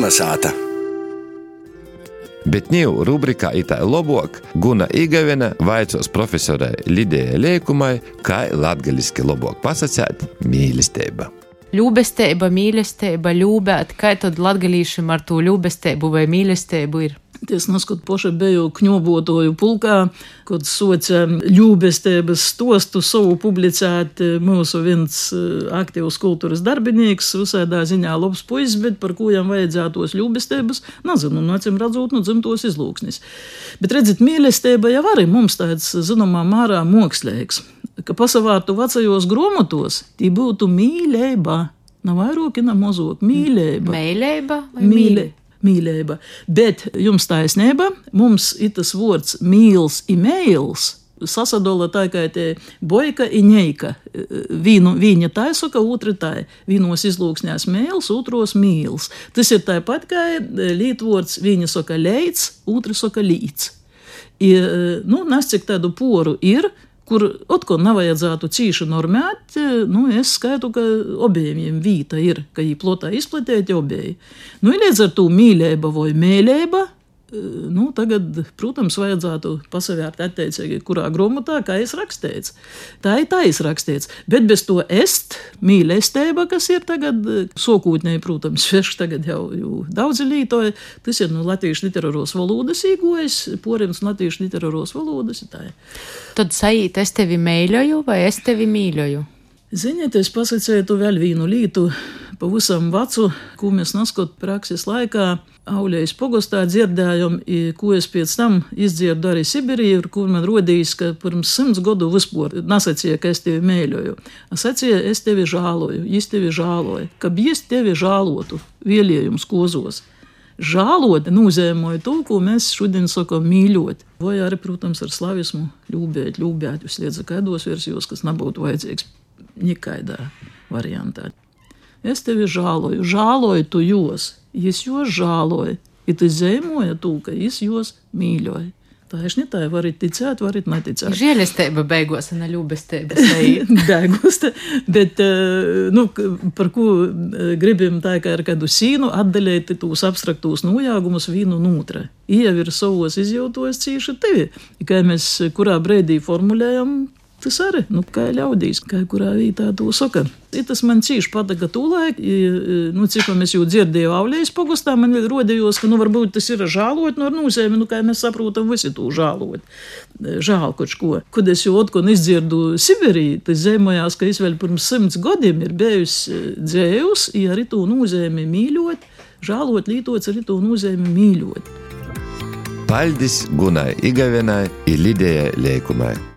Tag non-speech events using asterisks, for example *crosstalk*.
Kolnesāta. Bet ņū rubrikā itā lobok Guna Igavena vaicos profesorai Lidijai Liekumai, kā latgaliski lobok pasacēt mīlestība. Ļūbestība, mīlestība, ļūbēt, kā tad latgalīšiem ar to ļūbestību vai mīlestību ir? Es neskatu poša biju kņobotoju pulkā, kad soca ļūbestēbas stostu savu publicēt mūsu viens eh, aktīvs kultūras darbinīgs, visādā ziņā labs puisis, bet par ko jām vajadzētos ļūbestēbas, nezinu, nu, acīm redzot, nu, dzimtos izlūksnis. Bet redzit, mīlestība jau arī mums tāds, zināmā mārā, mokslīgs, ka pasavārtu vecajos gromatos, tī būtu mīlēba. Nav vairāk, nav mazāk mīlēba. Mīle, mīlestība? Mīlība. Bet jums taisnība, mums ir tas vārds mīls, imēls. Sasadola tā kā te boika un ņeika. Vīnu, viņa tā saka, otra tā. Vienos izlūksnēs mēls, otros mīls. Tas ir tāpat kā līdvārds, viņa saka leids, otra saka līdz. I, nu, nes cik tādu poru ir, kur atkal nevajadzētu cīši normēt, nu, es skaitu, ka objiem vīta ir, ka viņi plotā izplatēti obēji. Nu, ir līdz ar to mīlēba vai mēlēba, nu, tagad, protams, vajadzētu pasavērt attiecīgi, kurā grāmatā, kā es rakstīts. Tā ir tā izrakstīts, bet bez to est, mīlestība, kas ir tagad, sokūtnēji, protams, *laughs* sveši tagad jau, jau daudzi lītoja, tas ir no nu, latviešu literāros valodas īgojas, porins latviešu literāros valodas tā. Tad sajūt, es tevi mēļoju vai es tevi mīļoju? Ziniet, es pasakīju vēl vienu lietu, pavisam vecu, ko mēs neskatām prakses laikā. Auļējas pogostā dzirdējām, ko es pēc tam izdzirdu arī Sibīrijā, kur man rodījis, ka pirms simts gadu vispār nesacīja, ka es tevi mēļoju. Es sacīju, es tevi žāloju, es tevi žāloju, ka es tevi žālotu vēlējums kozos. Žālot nozīmē to, ko mēs šodien sakām mīļot. Vai arī, protams, ar slavismu ļūbēt, ļūbēt, jūs liedzat kādos versijos, kas nebūtu vajadzīgs nekādā variantā. Es tevi žāloju, žāloju tu jūs, es jūs žāloju, ja tu zemoja tu, ka es jūs mīļoju. Tā ir ne tā, varat ticēt, varat neticēt. Žēlestība beigās, un ļūbestība. beigās, bet, nu, par ko gribam tā kā ar kādu sīnu atdalīt tos abstraktos nojāgumus vienu un otru. Ievir savos izjūtos cīši tevi, kā mēs kurā brīdī formulējam Tas arī, nu, kā ļaudīs, kā kurā vietā to saka. I tas man cīši patika tūlēk, nu, cik mēs jau dzirdēju aulējas pogastā, man rodījos, ka, nu, varbūt tas ir žālot nu, nūzēmi, nu, kā mēs saprotam, visi to žālot. Žāl kaut ko. Kad es jau otkon izdzirdu Sibiriju, tas zemojās, ka es vēl pirms simts gadiem ir bijusi dzējus, ja arī to nūzēmi mīļot, žālot lītots arī to nūzēmi mīļot. Paldies Gunai Igavenai un Lidijai Liekumai.